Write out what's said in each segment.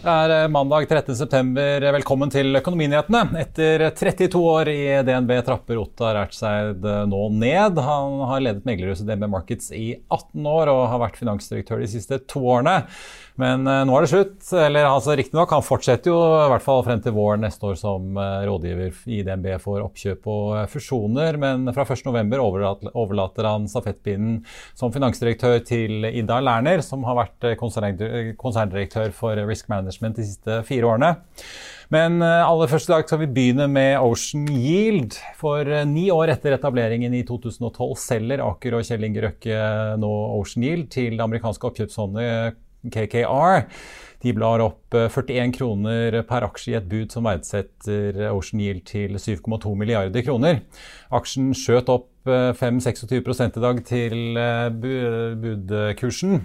Det er eh, mandag 13.9. Velkommen til Økonominyhetene. Etter 32 år i DNB trapper Ottar Ertseid eh, nå ned. Han har ledet meglerhuset DNB Markets i 18 år og har vært finansdirektør de siste to årene. Men eh, nå er det slutt. Eller altså, riktignok, han fortsetter jo i hvert fall frem til våren neste år som rådgiver i DNB for oppkjøp og fusjoner. Men fra 1.11 overlater han stafettpinnen som finansdirektør til Ida Lerner, som har vært konserndirektør for Risk Management de siste fire årene. Men aller første dag skal vi begynne med Ocean Yield. For ni år etter etableringen i 2012 selger Aker og Kjell Inge Røkke nå Ocean Yield til det amerikanske oppkjøpsfondet KKR. De blar opp 41 eh, kroner per aksje i et bud som verdsetter Ocean Yield til 7,2 milliarder kroner. Aksjen skjøt opp 5-26 eh, i dag til eh, budkursen.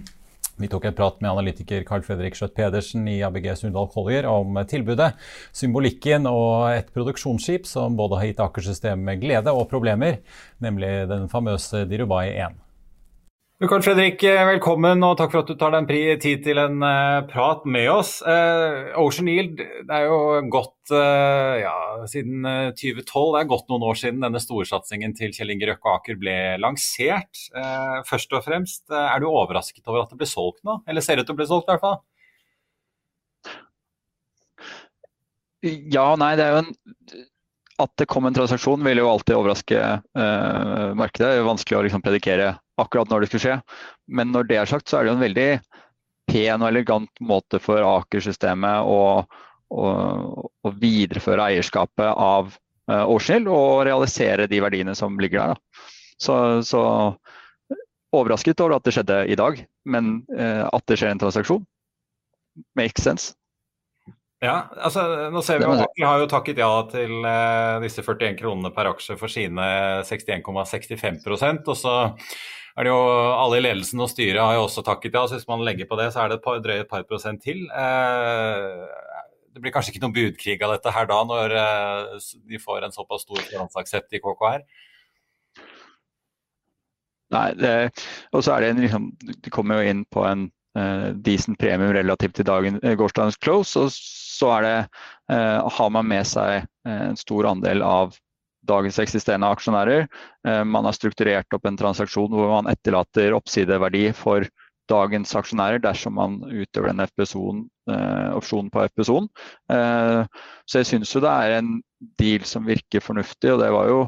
Vi tok en prat med analytiker Carl Fredrik Skjøtt Pedersen i ABG Sundal Collier om tilbudet, symbolikken og et produksjonsskip som både har gitt Aker-systemet glede og problemer, nemlig den famøse Dirubai 1. Karl Fredrik, eh, velkommen og takk for at du tar deg tid til en uh, prat med oss. Uh, Ocean Yield det er jo gått ja, siden 2012. Det er gått noen år siden denne storsatsingen til Kjell Inge Røkke Aker ble lansert. først og fremst, er du overrasket over at det ble solgt nå? Eller ser ut til å bli solgt, i hvert fall? Ja nei. Det er jo en at det kom en transaksjon vil jo alltid overraske uh, markedet. Det er jo vanskelig å liksom, predikere akkurat når det skulle skje. Men når det er sagt, så er det jo en veldig pen og elegant måte for Aker-systemet å, å, å, videreføre eierskapet av uh, Årshild og realisere de verdiene som ligger der. Så, så, overrasket over at det skjedde i dag, men uh, at det skjer en transaksjon, makes sense. Ja, altså nå ser vi jo Aker har jo takket ja til uh, disse 41 kronene per aksje for sine 61,65% og så er det jo alle i ledelsen og styret har jo også takket ja. så Hvis man legger på det, så er det et par, drøye par prosent til. Uh, det blir kanskje ikke noen budkrig av dette her da, når uh, de får en såpass stor finansaksept i KKR? Nei, og så er det en liksom, De kommer jo inn på en uh, decent premium relativt til dagen, gårsdagens close. og så er det, uh, har man med seg eh, en stor andel av dagens eksisterende aksjonærer. Eh, man har strukturert opp en transaksjon hvor man etterlater oppsideverdi for dagens aksjonærer dersom man utøver den opsjonen på FPSO-en. Så jeg syns jo det er en deal som virker fornuftig, og det var jo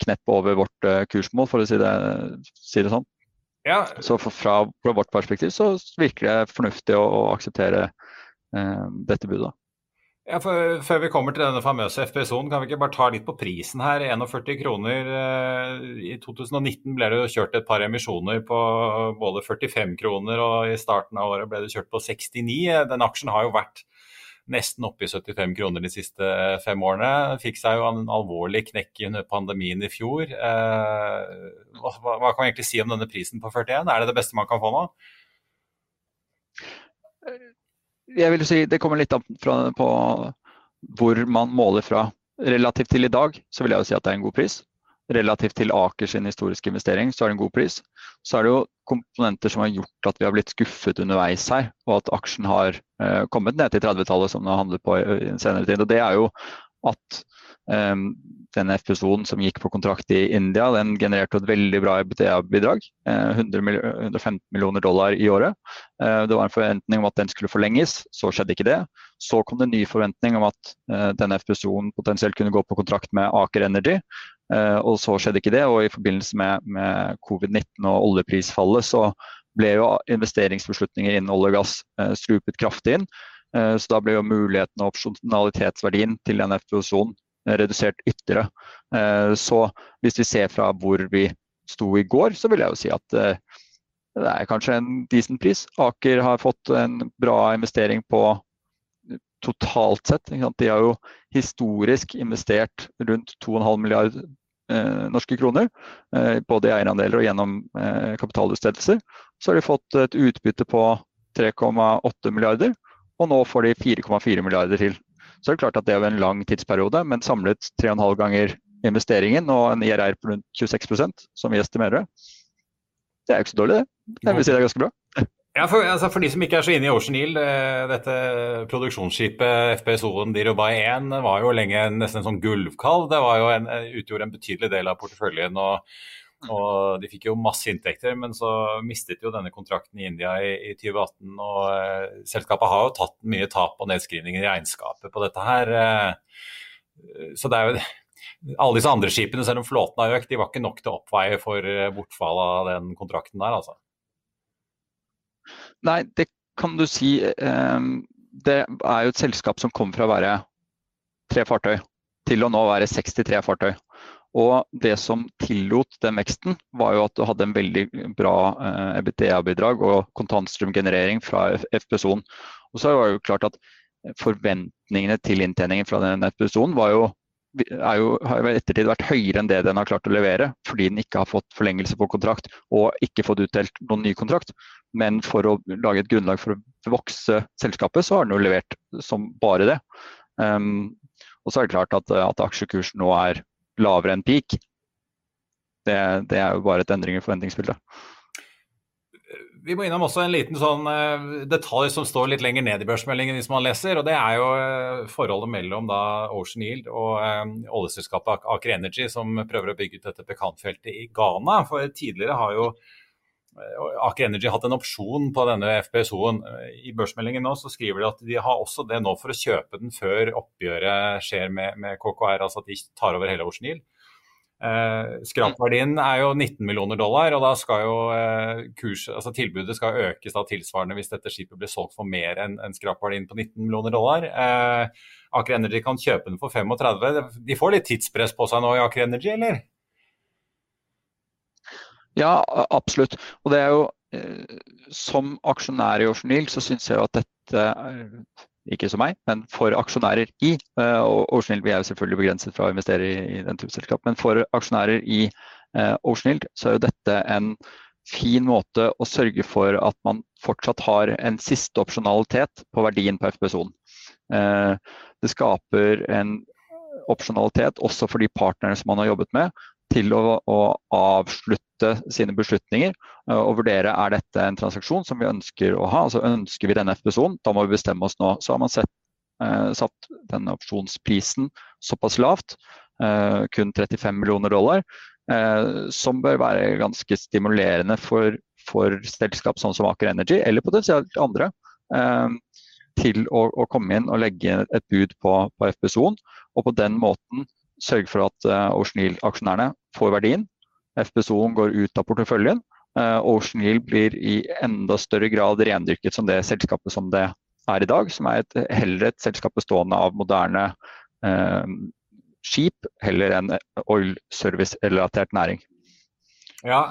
knepp over vårt kursmål, for å si det, si det sånn. Ja. Så fra, fra, vårt perspektiv så virker det fornuftig å, å akseptere Eh, dette budet. Ja, for, før vi kommer til denne famøse FPSO-en, kan vi ikke bare ta litt på prisen her. 41 kroner. Eh, I 2019 ble det jo kjørt et par emisjoner på både 45 kroner, og i starten av året ble det kjørt på 69. Den aksjen har jo vært nesten oppe i 75 kroner de siste fem årene. Fikk seg jo en alvorlig knekk under pandemien i fjor. Eh, hva, hva kan vi egentlig si om denne prisen på 41? Er det det beste man kan få nå? Jeg vil si Det kommer litt an på hvor man måler fra. Relativt til i dag så vil jeg jo si at det er en god pris. Relativt til Aker sin historiske investering så er det en god pris. Så er det jo komponenter som har gjort at vi har blitt skuffet underveis her, og at aksjen har eh, kommet ned til 30-tallet som den har handlet på i, i senere tid. Og det er jo at um, den FPSO-en som gikk på kontrakt i India, den genererte et veldig bra EBITDA-bidrag. 115 millioner dollar i året. Eh, det var en forventning om at den skulle forlenges, så skjedde ikke det. Så kom det en ny forventning om at eh, denne FPSO-en potensielt kunne gå på kontrakt med Aker Energy. Eh, og så skjedde ikke det. Og i forbindelse med, med covid-19 og oljeprisfallet så ble jo investeringsbeslutninger innen olje og gass strupet kraftig inn. Så da ble jo muligheten og opsjonalitetsverdien til den FPSO-en redusert ytterligere. Eh, så hvis vi ser fra hvor vi sto i går, så vil jeg jo si at det er kanskje en decent pris. Aker har fått en bra investering på totalt sett. De har jo historisk investert rundt 2,5 milliard eh, norske kroner, eh, både i eierandeler og gjennom eh, kapitalutstedelser. Så har de fått et utbytte på 3,8 milliarder, og nå får de 4,4 milliarder til. Så er det klart at det er en lang tidsperiode, men samlet 3,5 ganger investeringen og en IRR på rundt 26% som vi estimerer det. Det er jo ikke så dårlig, det. Jeg vil si det er ganske bra. Ja, for, altså for, de som ikke er så inne i Ocean Yield, eh, dette produksjonsskipet FPSO-en Dirobai 1 var jo lenge nesten en sånn gulvkalv. Det jo en, utgjorde en betydelig del av porteføljen. og, og De fikk jo masse inntekter, men så mistet jo denne kontrakten i India i, i 2018. og eh, Selskapet har jo tatt mye tap og nedskrivninger i regnskapet på dette her. Eh, så det er jo alle disse andre skipene, selv om flåten har økt, de var ikke nok til å oppveie for bortfall av den kontrakten der, altså. Nei, det kan du si. Eh, det er jo et selskap som kom fra å være tre fartøy til å nå være 63 fartøy. Og det som tillot den veksten, var jo at du hadde en veldig bra eh, EBITDA-bidrag og kontantstrømgenerering fra FPSO-en. Og så var det jo klart at forventningene til inntjeningen fra den FPSO-en var jo jo, har i ettertid vært høyere enn det den har klart å levere, fordi den ikke har fått forlengelse på kontrakt og ikke fått utdelt noen ny kontrakt. Men for å lage et grunnlag for å vokse selskapet, så har den jo levert som bare det. Um, og så er det klart at, at aksjekursen nå er lavere enn peak. Det, det er jo bare et endring i forventningsbildet. Vi må innom også en liten sånn uh, detalj som står litt lenger ned i børsmeldingen hvis man leser. og Det er jo uh, forholdet mellom da, Ocean Yield og um, oljeselskapet Aker Energy, som prøver å bygge ut dette pekanfeltet i Ghana. For tidligere har jo Aker Energy hatt en opsjon på denne FPSO-en. I børsmeldingen nå så skriver de at de har også det nå for å kjøpe den før oppgjøret skjer med, med KKR, altså at de tar over hele Ocean Yield. Eh, skrapverdien er jo 19 millioner dollar, og da skal jo eh, kurs, altså tilbudet skal økes da tilsvarende hvis dette skipet blir solgt for mer enn en skrapverdien på 19 millioner dollar. Eh, Aker Energy kan kjøpe den for 35. De får litt tidspress på seg nå i Aker Energy, eller? Ja, absolutt. Og det er jo eh, Som aksjonær i Ocean Yield så syns jeg jo at dette ikke som meg, men for aksjonærer i. Eh, og Ocean Yield, er jo selvfølgelig begrenset fra å investere i, den type selskap, men for aksjonærer i uh, Ocean Yield, så er jo dette en fin måte å sørge for at man fortsatt har en siste opsjonalitet på verdien på FPSO-en. Det skaper en opsjonalitet også for de partnerne som man har jobbet med, til å, å avslutte sine beslutninger og vurdere er dette en transaksjon som vi ønsker å ha. altså Ønsker vi denne FPSO-en, da må vi bestemme oss nå. Så har man sett, eh, satt denne opsjonsprisen såpass lavt, eh, kun 35 millioner dollar, som bør være ganske stimulerende for, for selskap sånn som Aker Energy, eller potensielt andre, til å, å, komme inn og legge et bud på, på FPSO-en. Og på den måten sørge for at Ocean Yield-aksjonærene får verdien. FPSO-en går ut av porteføljen. Uh, Ocean Yield blir i enda større grad rendyrket som det selskapet som det er i dag, som er et, heller et selskap bestående av moderne uh, skip heller enn oil service-relatert næring. Ja,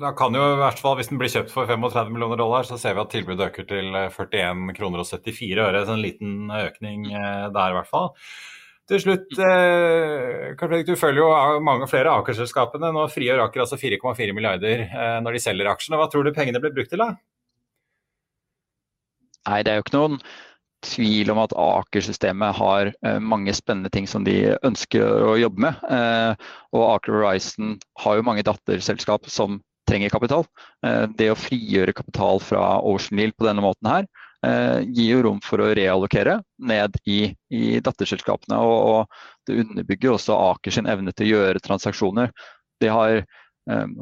da kan jo i hvert fall, Hvis den blir kjøpt for 35 millioner dollar, så ser vi at tilbudet øker til 41 kroner og 74 øre. Så en liten økning der i hvert fall. Til slutt, eh, du følger jo mange flere av Aker-selskapene. Nå frigjør Aker altså 4,4 milliarder eh, når de selger aksjene. Hva tror du pengene blir brukt til, da? Nei, det er jo ikke noen tvil om at Aker-systemet har eh, mange spennende ting som de ønsker å jobbe med. Eh, og Aker Horizon har jo mange datterselskap som trenger kapital. Eh, det å frigjøre kapital fra Ocean Yield på denne måten her, gir jo rom for å reallokere ned i, i datterselskapene. Og, og, det underbygger også Aker sin evne til å gjøre transaksjoner. De har, eh,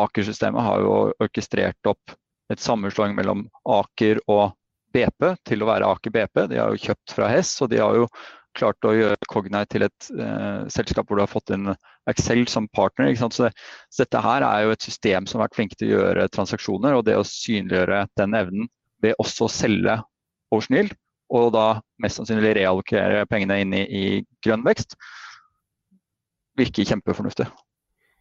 Aker-systemet har jo orkestrert opp et sammenslåing mellom Aker og BP til å være Aker BP. De har jo kjøpt fra Hess, og de har jo klart å gjøre Cognite til et eh, selskap hvor du har fått inn Excel som partner. Så, det, så, dette her er jo et system som har vært flinke til å gjøre transaksjoner, og det å synliggjøre den evnen ved også å selge Ocean og da mest sannsynlig reallokere pengene inn i, i grønn vekst, virker kjempefornuftig.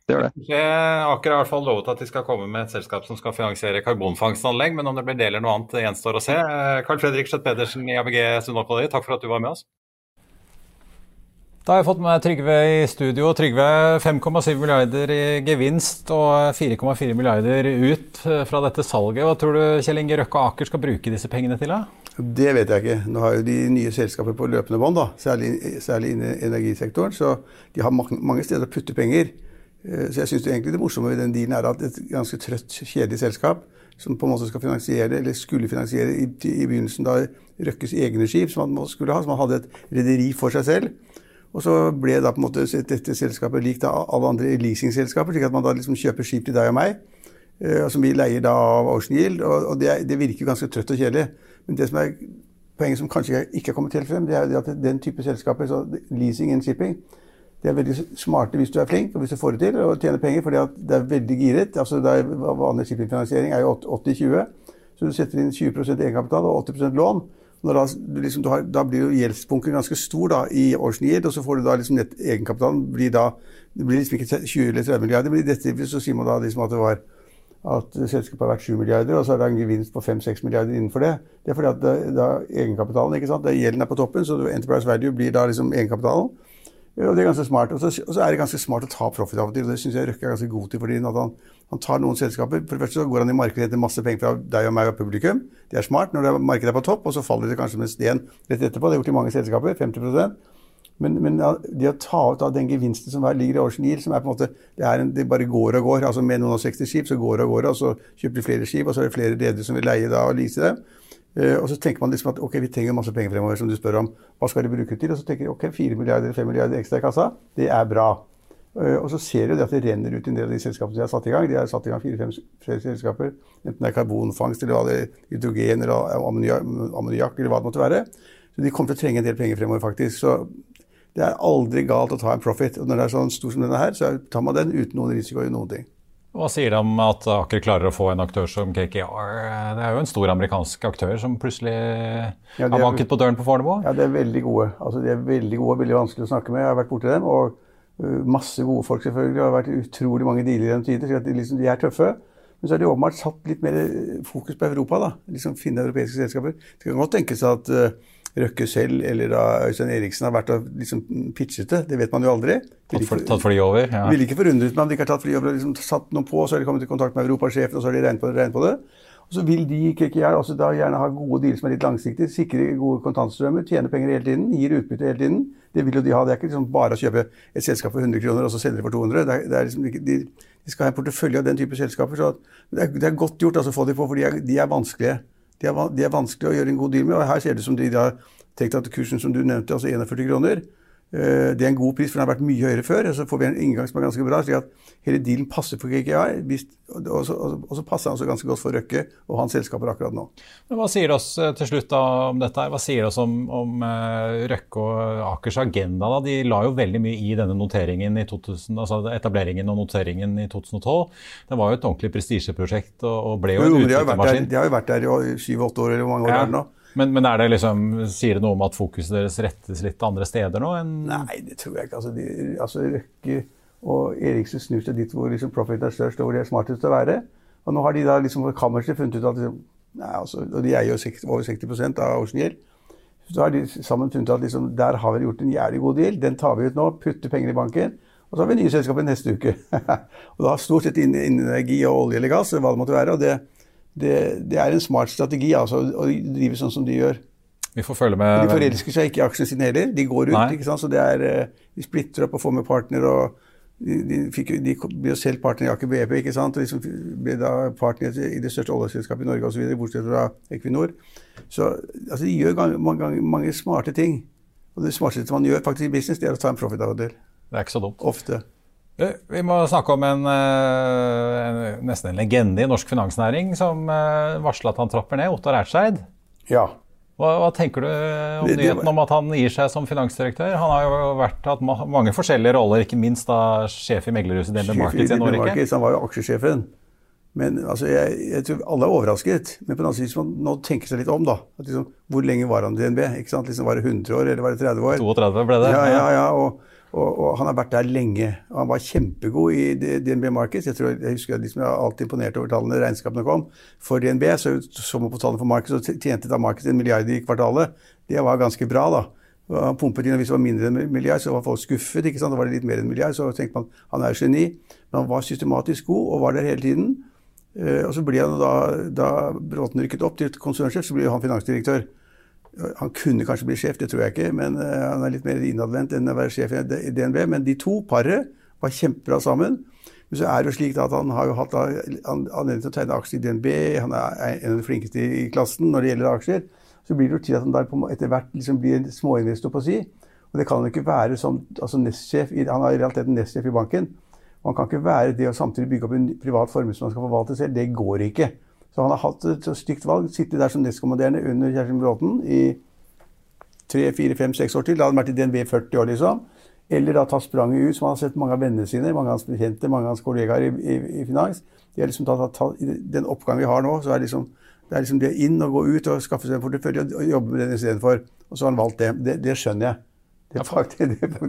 Det gjør det. Aker har i hvert fall lovet at de skal komme med et selskap som skal finansiere karbonfangstanlegg, men om det blir det eller noe annet, gjenstår å se. Carl Fredrik Schjøtt-Pedersen i ABG Sundal takk for at du var med oss. Da har jeg fått med Trygve i studio. Trygve, 5,7 milliarder i gevinst og 4,4 milliarder ut fra dette salget. Hva tror du Kjell Inge Røkke og Aker skal bruke disse pengene til? da? Det vet jeg ikke. Nå har jo de nye selskaper på løpende bånd, særlig, særlig innen energisektoren. Så de har mange steder å putte penger. Eh, så jeg syns egentlig det morsomme ved den dealen er at et ganske trøtt, kjedelig selskap som på en måte skal finansiere, eller skulle finansiere i, i begynnelsen da Røkkes egne skip, som man skulle ha, som man hadde et rederi for seg selv. Og så ble da på en måte dette selskapet likt av alle andre leasingselskaper, slik at man da liksom kjøper skip til deg og meg, eh, som vi leier da av Ocean Yield. Og, det, det, virker ganske trøtt og kjedelig. Men det som er poenget som kanskje ikke er kommet helt frem, det er at den type selskaper, så leasing and shipping, de er veldig smarte hvis du er flink og hvis du får det til og tjener penger, fordi det er veldig giret. Altså, det er, vanlig shippingfinansiering er jo 80-20, så du setter inn 20% egenkapital og 80% lån. Da, liksom, har, da, blir jo gjeldsbunken ganske stor da, i Ocean Yield, og så får du da liksom egenkapitalen blir da Det blir liksom ikke 20 eller 30 milliarder, men i dette så sier man da liksom at det var at selskapet har vært 7 milliarder, og så er det en gevinst på 5-6 milliarder innenfor det. Det er fordi at da, egenkapitalen, ikke sant, gjelden er på toppen, så enterprise value blir da liksom egenkapitalen. Og det er ganske smart. Og så, er det ganske smart å ta profit av og til. Det syns jeg Røkke er ganske god til. fordi han, han, tar noen selskaper For det første så går han i markedet etter masse penger fra deg og meg og publikum. Det er smart når er, markedet er på topp, og så faller det kanskje med sten rett etterpå. Det er gjort i mange selskaper. 50 men, men det å ta ut av den gevinsten som ligger i Ocean Yield, som er på en måte, det, en, det, bare går og går. altså Med noen og 60 skip så går og går, og så kjøper de flere skip, og så er det flere redere som vil leie da og lease dem. Uh, og så tenker man liksom at ok, vi trenger masse penger fremover, som du spør om. Hva skal de bruke til? Og så tenker de ok, 4 milliarder, 5 milliarder ekstra i kassa, det er bra. Uh, og så ser du at det renner ut en del av de selskapene de har satt i gang. De har satt i gang fire-fem selskaper, enten det er karbonfangst eller det hydrogen eller ammoniakk eller hva det måtte være. Så de kommer til å trenge en del penger fremover, faktisk. Så det er aldri galt å ta en profit. Og når det er sånn stor som denne her, så tar man den uten noen risiko i noen ting. Hva sier de om at Aker klarer å få en aktør som KKR? Det er jo en stor amerikansk aktør som plutselig ja, har banket på døren på Fornebu? Ja, de er veldig gode. Altså, de er veldig gode, veldig vanskelig å snakke med. Jeg har vært borti dem. Og uh, masse gode folk, selvfølgelig. Det har vært utrolig mange dealer gjennom tider. Så de, liksom, de er tøffe. Men så har de åpenbart satt litt mer fokus på Europa. da, liksom Finne europeiske selskaper. Det kan godt tenkes at uh, Røkke selv eller da Øystein Eriksen har vært og liksom pitchet det. Det vet man jo aldri. Tatt, for, tatt fly over? Ja. Ville ikke forundret meg om de ikke har tatt fly over og liksom satt noe på, så har de kommet i kontakt med europasjefen, og så har de regnet på det. Regnet på det. Og så vil de KKR også da gjerne ha gode dealer som er litt langsiktige, sikre gode kontantstrømmer, tjene penger hele tiden, gir utbytte hele tiden. Det vil jo de ha. Det er ikke liksom bare å kjøpe et selskap for 100 kroner og så selge det for 200. Det er, det er liksom ikke, de, de, skal ha en portefølje av den type selskaper. så Det er, det er godt gjort altså, å få de på, for de er, de er vanskelige. De er, de er, vanskelig å gjøre en god deal med. og Her ser det ut som de har tenkt at kursen som du nevnte, altså 41 kroner, det er en god pris, for den har vært mye høyere før. Så får vi en inngang som er ganske bra, slik at hele dealen passer for KKI. Og så passer den også ganske godt for Røkke og hans selskaper akkurat nå. Men Hva sier oss eh, til slutt da om dette? her? Hva sier oss om, om eh, Røkke og Akers agenda? da? De la jo veldig mye i denne noteringen i 2000, altså etableringen og noteringen i 2012. Det var jo et ordentlig prestisjeprosjekt og ble jo en utviklingsmaskin. De har jo vært der i syv-åtte år eller hvor mange år ja. er det nå. Men, men det liksom, sier det noe om at fokuset deres rettes litt andre steder nå? Nei, det tror jeg ikke. Altså, de, altså Røkke og Eriksen snur seg dit hvor liksom, profit er størst, og hvor de er smartest til å være. Og nå har de da liksom kammerset funnet ut at liksom, nei, altså, Og de eier jo 60, over 60 av Ocean Yield. Så har de sammen funnet ut at liksom, der har vi gjort en jævlig god deal. Den tar vi ut nå, putter penger i banken. Og så har vi nye selskaper neste uke. og da stort sett innen energi og olje eller gass, hva det måtte være. og det det, det, er en smart strategi altså, å drive sånn som de gjør. Vi får følge med. De forelsker seg ikke i aksjene sine heller. De går ut. ikke sant? Så det er, eh, De splitter opp og får med partner. og De, de, fikk, de ble jo selv partner i Aker BP, ikke sant? og liksom ble da partner i det største oljeselskapet i Norge osv., bortsett fra Equinor. Så altså, de gjør gang, mange, mange, smarte ting. Og det smarteste man gjør faktisk i business, det er å ta en profit av det. Det er ikke så dumt. Ofte. Vi må snakke om en, eh, en, nesten en legende i norsk finansnæring som eh, varsla at han trapper ned, Ottar Ertseid. Ja. Hva, hva, tenker du om det, nyheten om at han gir seg som finansdirektør? Han har jo vært, hatt mange forskjellige roller, ikke minst da sjef i meglerhuset DNB Markets i Norge. Han var jo aksjesjefen. Men altså, jeg, jeg, tror alle er overrasket. Men på den annen side nå tenke seg litt om. da. Liksom, hvor lenge var han i DNB? Liksom, var det 100 år, eller var det 30 år? 32 ble det. Ja, ja, ja. Og, Og, og, han har vært der lenge. og Han var kjempegod i DNB Markets. Jeg, tror, jeg husker liksom jeg var alltid imponert over tallene regnskapene kom. For DNB så, så man på tallene for Markets og tjente da Markets en milliard i kvartalet. Det var ganske bra, da. Han pumpet inn, og Hvis det var mindre enn en milliard, så var folk skuffet. ikke sant? Da var det litt mer enn en milliard, så tenkte man han er geni. Men han var systematisk god og var der hele tiden. Eh, og så ble han da, da Bråten rykket opp til konsernsjef, så ble han finansdirektør. Han kunne kanskje bli sjef, det tror jeg ikke, men uh, han er litt mer innadvendt enn å være sjef i DNB. Men de to paret var kjempebra sammen. Men så er det jo slik at han har jo hatt anledning til å tegne aksjer i DNB. Han er en av de flinkeste i klassen når det gjelder aksjer. Så blir det jo til at han etter hvert liksom blir småinvestor, på si. Og det kan han ikke være som altså nestsjef. Han er i realiteten nestsjef i banken. Og han kan ikke være det å samtidig bygge opp en privat formue som han skal forvalte selv. Det går ikke. Så han har hatt et stygt valg. Sittet der som nestkommanderende under Kjerstin Bråten i tre, fire, fem, seks år til. Da hadde han vært i DNB 40 år, liksom. Eller da ta spranget ut, som han har sett mange av vennene sine, mange av hans bekjente, mange av hans kollegaer i, i, i finans. De har liksom tatt, tatt, Den oppgangen vi har nå, så er liksom, det er liksom det inn og gå ut og skaffe seg en portefølje og jobbe med den istedenfor. Og så har han valgt det. Det, det skjønner jeg. Det, faktisk,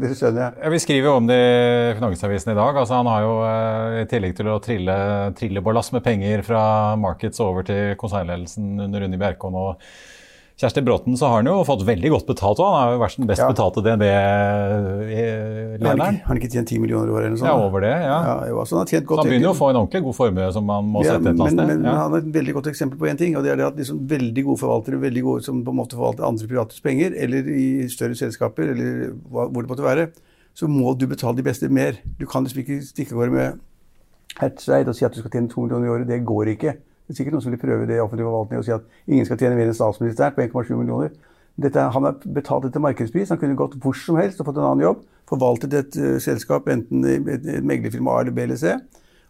det, skjønner jeg. Ja, vi skriver jo om det i Finansavisen i dag. Altså, han har jo eh, i tillegg til å trille, trille ballast med penger fra Markets over til konsernledelsen under Unni Bjerkon og Kjersti Bråten, så har han jo fått veldig godt betalt. Han har jo vært den best ja. betalte DNB-lederen. Har han ikke tjent 10 millioner i året eller noe sånt? Ja, over det, ja. ja jo, altså, han, han begynner jo å få en ordentlig god formue som han må ja, sette et eller annet sted. Men, men han har et veldig godt eksempel på én ting, og det er det at liksom veldig gode forvaltere veldig gode som på en måte forvalter andre privates penger, eller i større selskaper, eller hvor det måtte være, så må du betale de beste mer. Du kan liksom ikke stikke av gårde med Hertseid og si at du skal tjene to millioner i året. Det går ikke. Det er sikkert noen som vil prøve det i offentlig forvaltning og si at ingen skal tjene mer enn statsministeren på 1,7 millioner. Dette, han har betalt etter markedspris. Han kunne gått hvor som helst og fått en annen jobb. Forvaltet et uh, selskap, enten et, et meglerfirma A eller B eller C,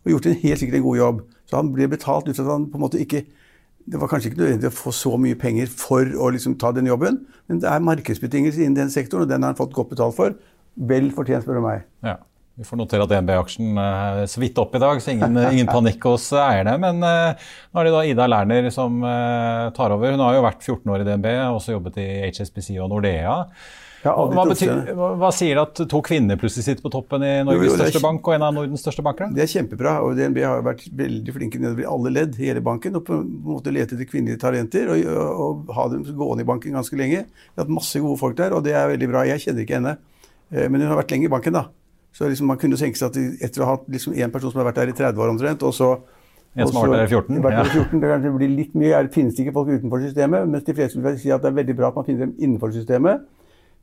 og gjort en helt sikkert en god jobb. Så han ble betalt ut fra at han på en måte ikke Det var kanskje ikke nødvendig å få så mye penger for å liksom ta den jobben, men det er markedsbetingelser innen den sektoren, og den har han fått godt betalt for. Vel fortjent, spør du meg. Ja. Vi får notere at DNB-aksjen er så vidt opp i dag, så ingen, ingen panikk hos eierne. Men uh, nå er det da Ida Lerner som uh, tar over. Hun har jo vært 14 år i DNB, også jobbet i HSBC og Nordea. Hva, betyr, hva, hva, sier det at to kvinner plutselig sitter på toppen i Norges jo, jo, største bank og en av Nordens største banker? Det er kjempebra. og DNB har vært veldig flinke nedover i alle ledd i hele banken. og på en måte lete etter kvinnelige talenter og, og, og, ha dem gående i banken ganske lenge. Vi har hatt masse gode folk der, og det er veldig bra. Jeg kjenner ikke henne, eh, men hun har vært lenge i banken. da. Så liksom man kunne tenke seg at etter å ha hatt liksom en person som har vært der i 30 år omtrent, og så en som har vært der i 14? Vært der i 14 det kanskje blir litt mye, det finnes ikke folk utenfor systemet, mens de fleste vil si at det er veldig bra at man finner dem innenfor systemet.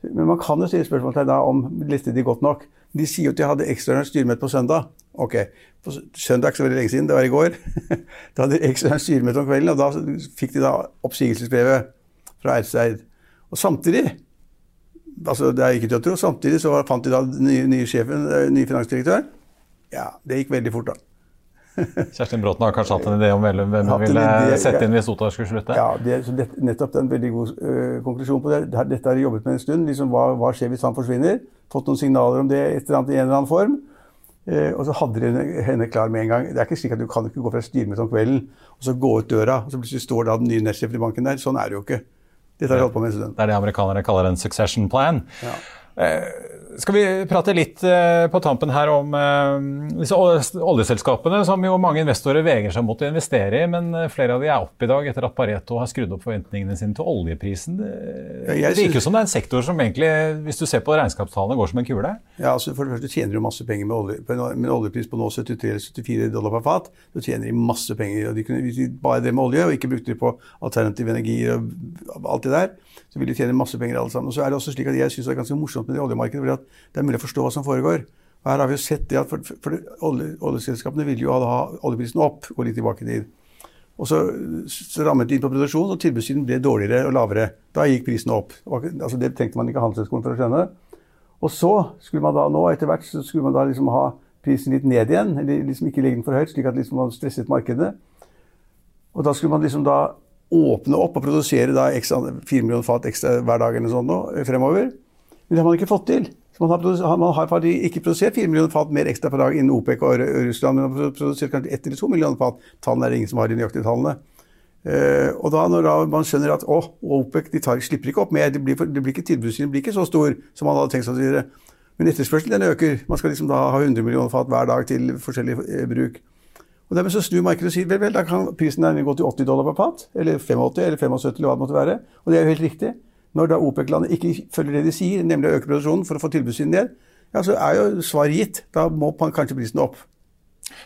Men man kan jo stille spørsmål til deg om leste de godt nok. De sier jo at de hadde ekstraordinært styremøte på søndag. Ok, på søndag er ikke så veldig lenge siden, det var i går. da hadde de ekstraordinært styremøte om kvelden, og da fikk de da oppsigelsesbrevet fra Ertseid. Og samtidig altså Det er ikke til å tro. Samtidig så fant de da den nye, nye sjefen, eh, ny finansdirektør. Ja, det gikk veldig fort, da. Kjerstin Bråten har kanskje hatt en idé om hvem hun ville idé, sette inn hvis Ottar skulle slutte? Ja, det, det, nettopp er en veldig god uh, konklusjon på det. Dette har jeg jobbet med en stund. Liksom, hva, hva, skjer hvis han forsvinner? Fått noen signaler om det et eller annet, i en eller annen form. Uh, og så hadde de henne klar med en gang. Det er ikke slik at Du kan ikke gå fra styremøtet om kvelden og så gå ut døra, og så plutselig står da den nye nestsjefen i banken der. Sånn er det jo ikke. Dette har jeg holdt på med en stund. Det er det amerikanere kaller en succession plan. Ja. Eh, skal vi prate litt eh, på tampen her om eh, disse oljeselskapene som jo mange investorer vegrer seg mot å investere i, men flere av de er oppe i dag etter at Pareto har skrudd opp forventningene sine til oljeprisen. Det virker jo som det er en sektor som egentlig, hvis du ser på regnskapstallene, går som en kule? Ja, altså For det første tjener du masse penger med, olje, med en oljepris på nå 73-74 dollar per fat. Så tjener de masse penger. og de kunne, Hvis de bare drev med olje og ikke brukte det på alternativ energi og alt det der, så ville de tjene masse penger alle sammen. Og så er det også slik at Jeg syns det er ganske morsomt med det oljemarkedet, fordi det er mulig å forstå hva som foregår. Og her har vi jo sett det at for, for, for olje, Oljeselskapene ville jo ha oljeprisen opp, gå litt tilbake i. Og så, så rammet de inn på produksjon, og tilbudssiden ble dårligere og lavere. Da gikk prisen opp. Altså, det trengte man ikke Handelshøyskolen for å skjønne. Og så skulle man da nå, etter hvert, så skulle man da liksom ha prisen litt ned igjen. Eller liksom ikke legge den for høyt, slik at liksom man stresset markedet. Og da skulle man liksom da åpne opp og produsere da ekstra, 4 millioner fat ekstra hver dag eller sånn nå, fremover. Men det har man ikke fått til. Man har, man har ikke produsert 4 millioner fat mer ekstra per dag innen OPEC og Russland, men man har produsert kanskje 1 eller 2 millioner fat. Tallene er det ingen som har de nøyaktige tallene. Uh, og da når da man skjønner at å, OPEC de tar, slipper ikke opp mer, det blir, det blir ikke tilbudssynet blir ikke så stor som man hadde tenkt seg. Men etterspørselen den øker. Man skal liksom da ha 100 millioner fat hver dag til forskjellig eh, bruk. Og Dermed så snur markedet og sier vel, vel, da kan prisen gå til 80 dollar per fat, eller 85 eller 75 eller hva det måtte være. Og det er jo helt riktig. Når da OPEC-landet ikke følger det de sier, nemlig å øke produksjonen for å få tilbudssiden ned, ja, så er jo svaret gitt. Da må kanskje prisen opp.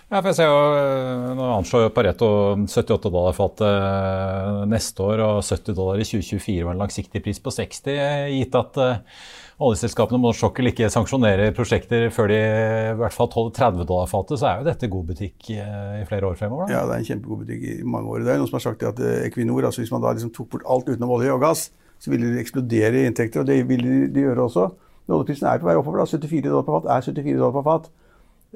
Ja, for jeg ser jo, eh, Nå anslår Pareto 78 dollar fatet eh, neste år og 70 dollar i 2024 var en langsiktig pris på 60, gitt at uh, oljeselskapene må sjokkel ikke sanksjonere prosjekter før de i hvert fall tåler 30 dollar fatet, så er jo dette god butikk i flere år fremover? Da. Ja, det er en kjempegod butikk i mange år. Det er noen som har sagt at Equinor, altså hvis man da liksom tok bort alt utenom olje og gass, så ville det eksplodere i inntekter, og det ville de gjøre også. Oljeprisen er på vei oppover. da, 74 dollar per fat er 74 dollar per fat.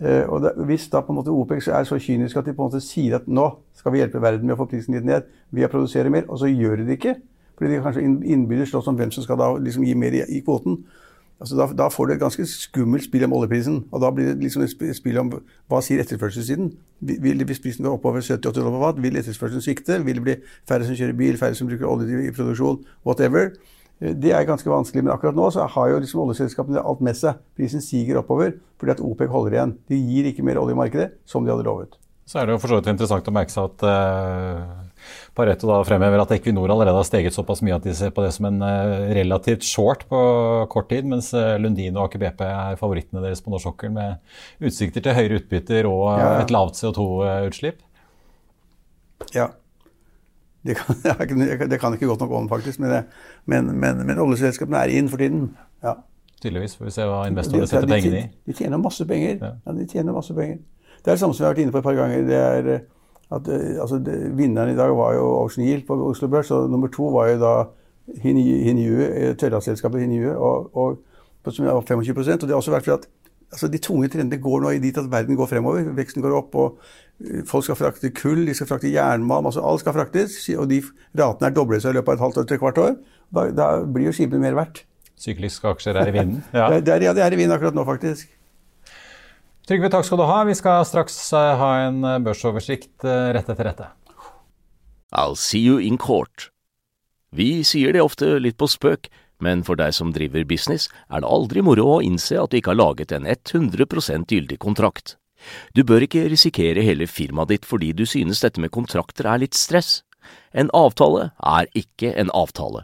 Uh, og det, Hvis da på en måte OPEC er så kynisk at de på en måte sier at nå skal vi hjelpe verden med å få prisen litt ned ved å produsere mer, og så gjør de det ikke, fordi de kanskje innbyrdes slåss om hvem som skal da liksom gi mer i, i kvoten, altså da, da, får du et ganske skummelt spill om oljeprisen. Og da blir det liksom et spill om hva sier etterspørselssiden. Vil, hvis prisen går oppover 70-80 dollar på watt, vil etterspørselen svikte? Vil det bli færre som kjører bil, færre som bruker olje i produksjon, whatever? Det er ganske vanskelig, men akkurat nå så har jo liksom oljeselskapene alt med seg. Prisen siger oppover fordi at OPEC holder igjen. De gir ikke mer olje i markedet, som de hadde lovet. Så er det jo for så vidt interessant å merke seg at uh, Pareto da fremhever at Equinor allerede har steget såpass mye at de ser på det som en uh, relativt short på kort tid, mens uh, Lundin og Aker BP er favorittene deres på norsk sokkel med utsikter til høyere utbytter og ja, ja. et lavt CO2-utslipp. Ja. Det kan, det kan ikke godt nok om, faktisk. Men, men, men, men oljeselskapene er inn for tiden. Ja. Tydeligvis. Får vi se hva investorene setter pengene i. De tjener masse penger. Ja. ja. de tjener masse penger. Det er det samme som vi har vært inne på et par ganger. det er eh, at eh, altså, det, Vinneren i dag var jo Ocean Yield på Oslo Børs, og nummer to var jo da Hinjue, eh, tørrlastselskapet Hinjue, og, og, som var 25% og Det har også vært fordi at altså, de tunge trendene går nå dit at verden går fremover. Veksten går opp, og Folk skal frakte kull, de skal frakte jernmalm. altså Alt skal fraktes. Og de ratene er doblet seg i løpet av et halvt år til hvert år. Da, da blir jo skipene mer verdt. Sykliske aksjer er i vinden? Ja. det, er, ja, det er i vinden akkurat nå, faktisk. Trygve, takk skal du ha. Vi skal straks eh, ha en eh, børsoversikt eh, rett etter dette. I'll see you in court. Vi sier det ofte litt på spøk, men for deg som driver business, er det aldri moro å innse at du ikke har laget en 100% gyldig kontrakt. Du bør ikke risikere hele firmaet ditt fordi du synes dette med kontrakter er litt stress. En avtale er ikke en avtale.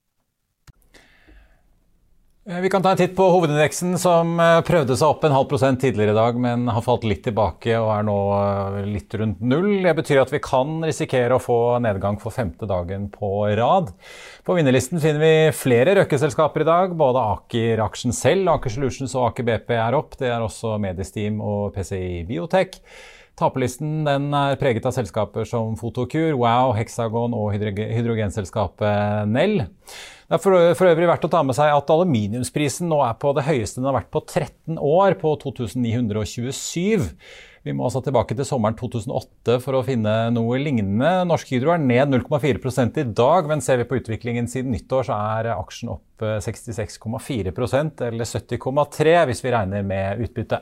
Eh, vi kan ta en titt på hovedindeksen, som eh, prøvde seg opp en halv prosent tidligere i dag, men har falt litt tilbake og er nå eh, litt rundt null. Det betyr at vi kan risikere å få nedgang for femte dagen på rad. På vinnerlisten finner vi flere Røkke-selskaper i dag. Både Aker-aksjen selv, Aker Solutions og Aker BP er opp. Det er også Mediesteam og PCI Biotech. Taperlisten er preget av selskaper som Fotokur, Wow, Hexagon og hydrogenselskapet Nell. Det er for, øvrig verdt å ta med seg at aluminiumsprisen nå er på det høyeste den har vært på 13 år, på 2927. Vi må altså tilbake til sommeren 2008 for å finne noe lignende. Norsk Hydro er ned 0,4 i dag, men ser vi på utviklingen siden nyttår, så er aksjen opp 66,4% eller 70,3 hvis vi regner med utbytte.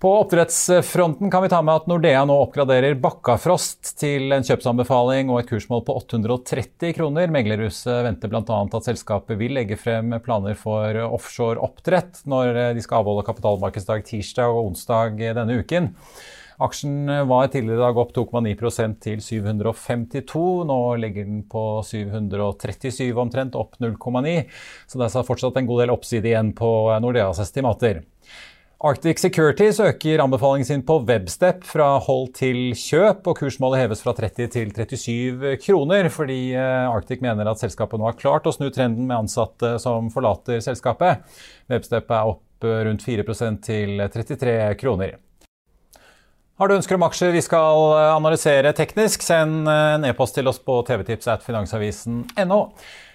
På oppdrettsfronten kan vi ta med at Nordea nå oppgraderer Bakkafrost til en kjøpsanbefaling og et kursmål på 830 kroner. Meglerhuset venter bl.a. at selskapet vil legge frem planer for offshore oppdrett når de skal avholde kapitalmarkedsdag tirsdag og onsdag denne uken. Aksjen var tidligere i dag opp 2,9% til 752. Nå ligger den på 737 omtrent, opp 0,9. Så det er fortsatt en god del oppside igjen på Nordeas estimater. Arctic Security søker anbefalingen sin på Webstep fra hold til kjøp, og kursmålet heves fra 30 til 37 kroner, fordi eh, Arctic mener at selskapet nå har klart å snu trenden med ansatte som forlater selskapet. Webstep er opp rundt 4% til 33 kroner. Har du ønsker om aksjer vi skal analysere teknisk, send en e-post til oss på tvtips at finansavisen.no.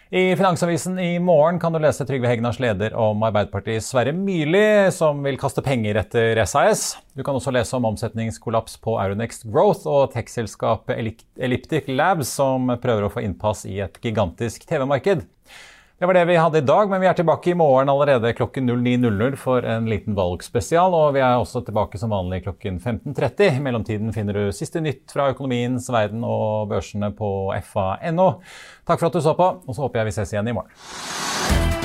I Finansavisen i morgen kan du lese Trygve Hegnars leder om Arbeiderpartiets Sverre Myrli, som vil kaste penger etter SAS. Du kan også lese om omsetningskollaps på Euronext Growth og tech-selskapet Elliptic Labs, som prøver å få innpass i et gigantisk TV-marked. Det var det vi hadde i dag, men vi er tilbake i morgen allerede klokken 09.00 for en liten valgspesial. Og vi er også tilbake som vanlig klokken 15.30. I mellomtiden finner du siste nytt fra økonomiens verden og børsene på fa.no. Takk for at du så på, og så håper jeg vi ses igjen i morgen.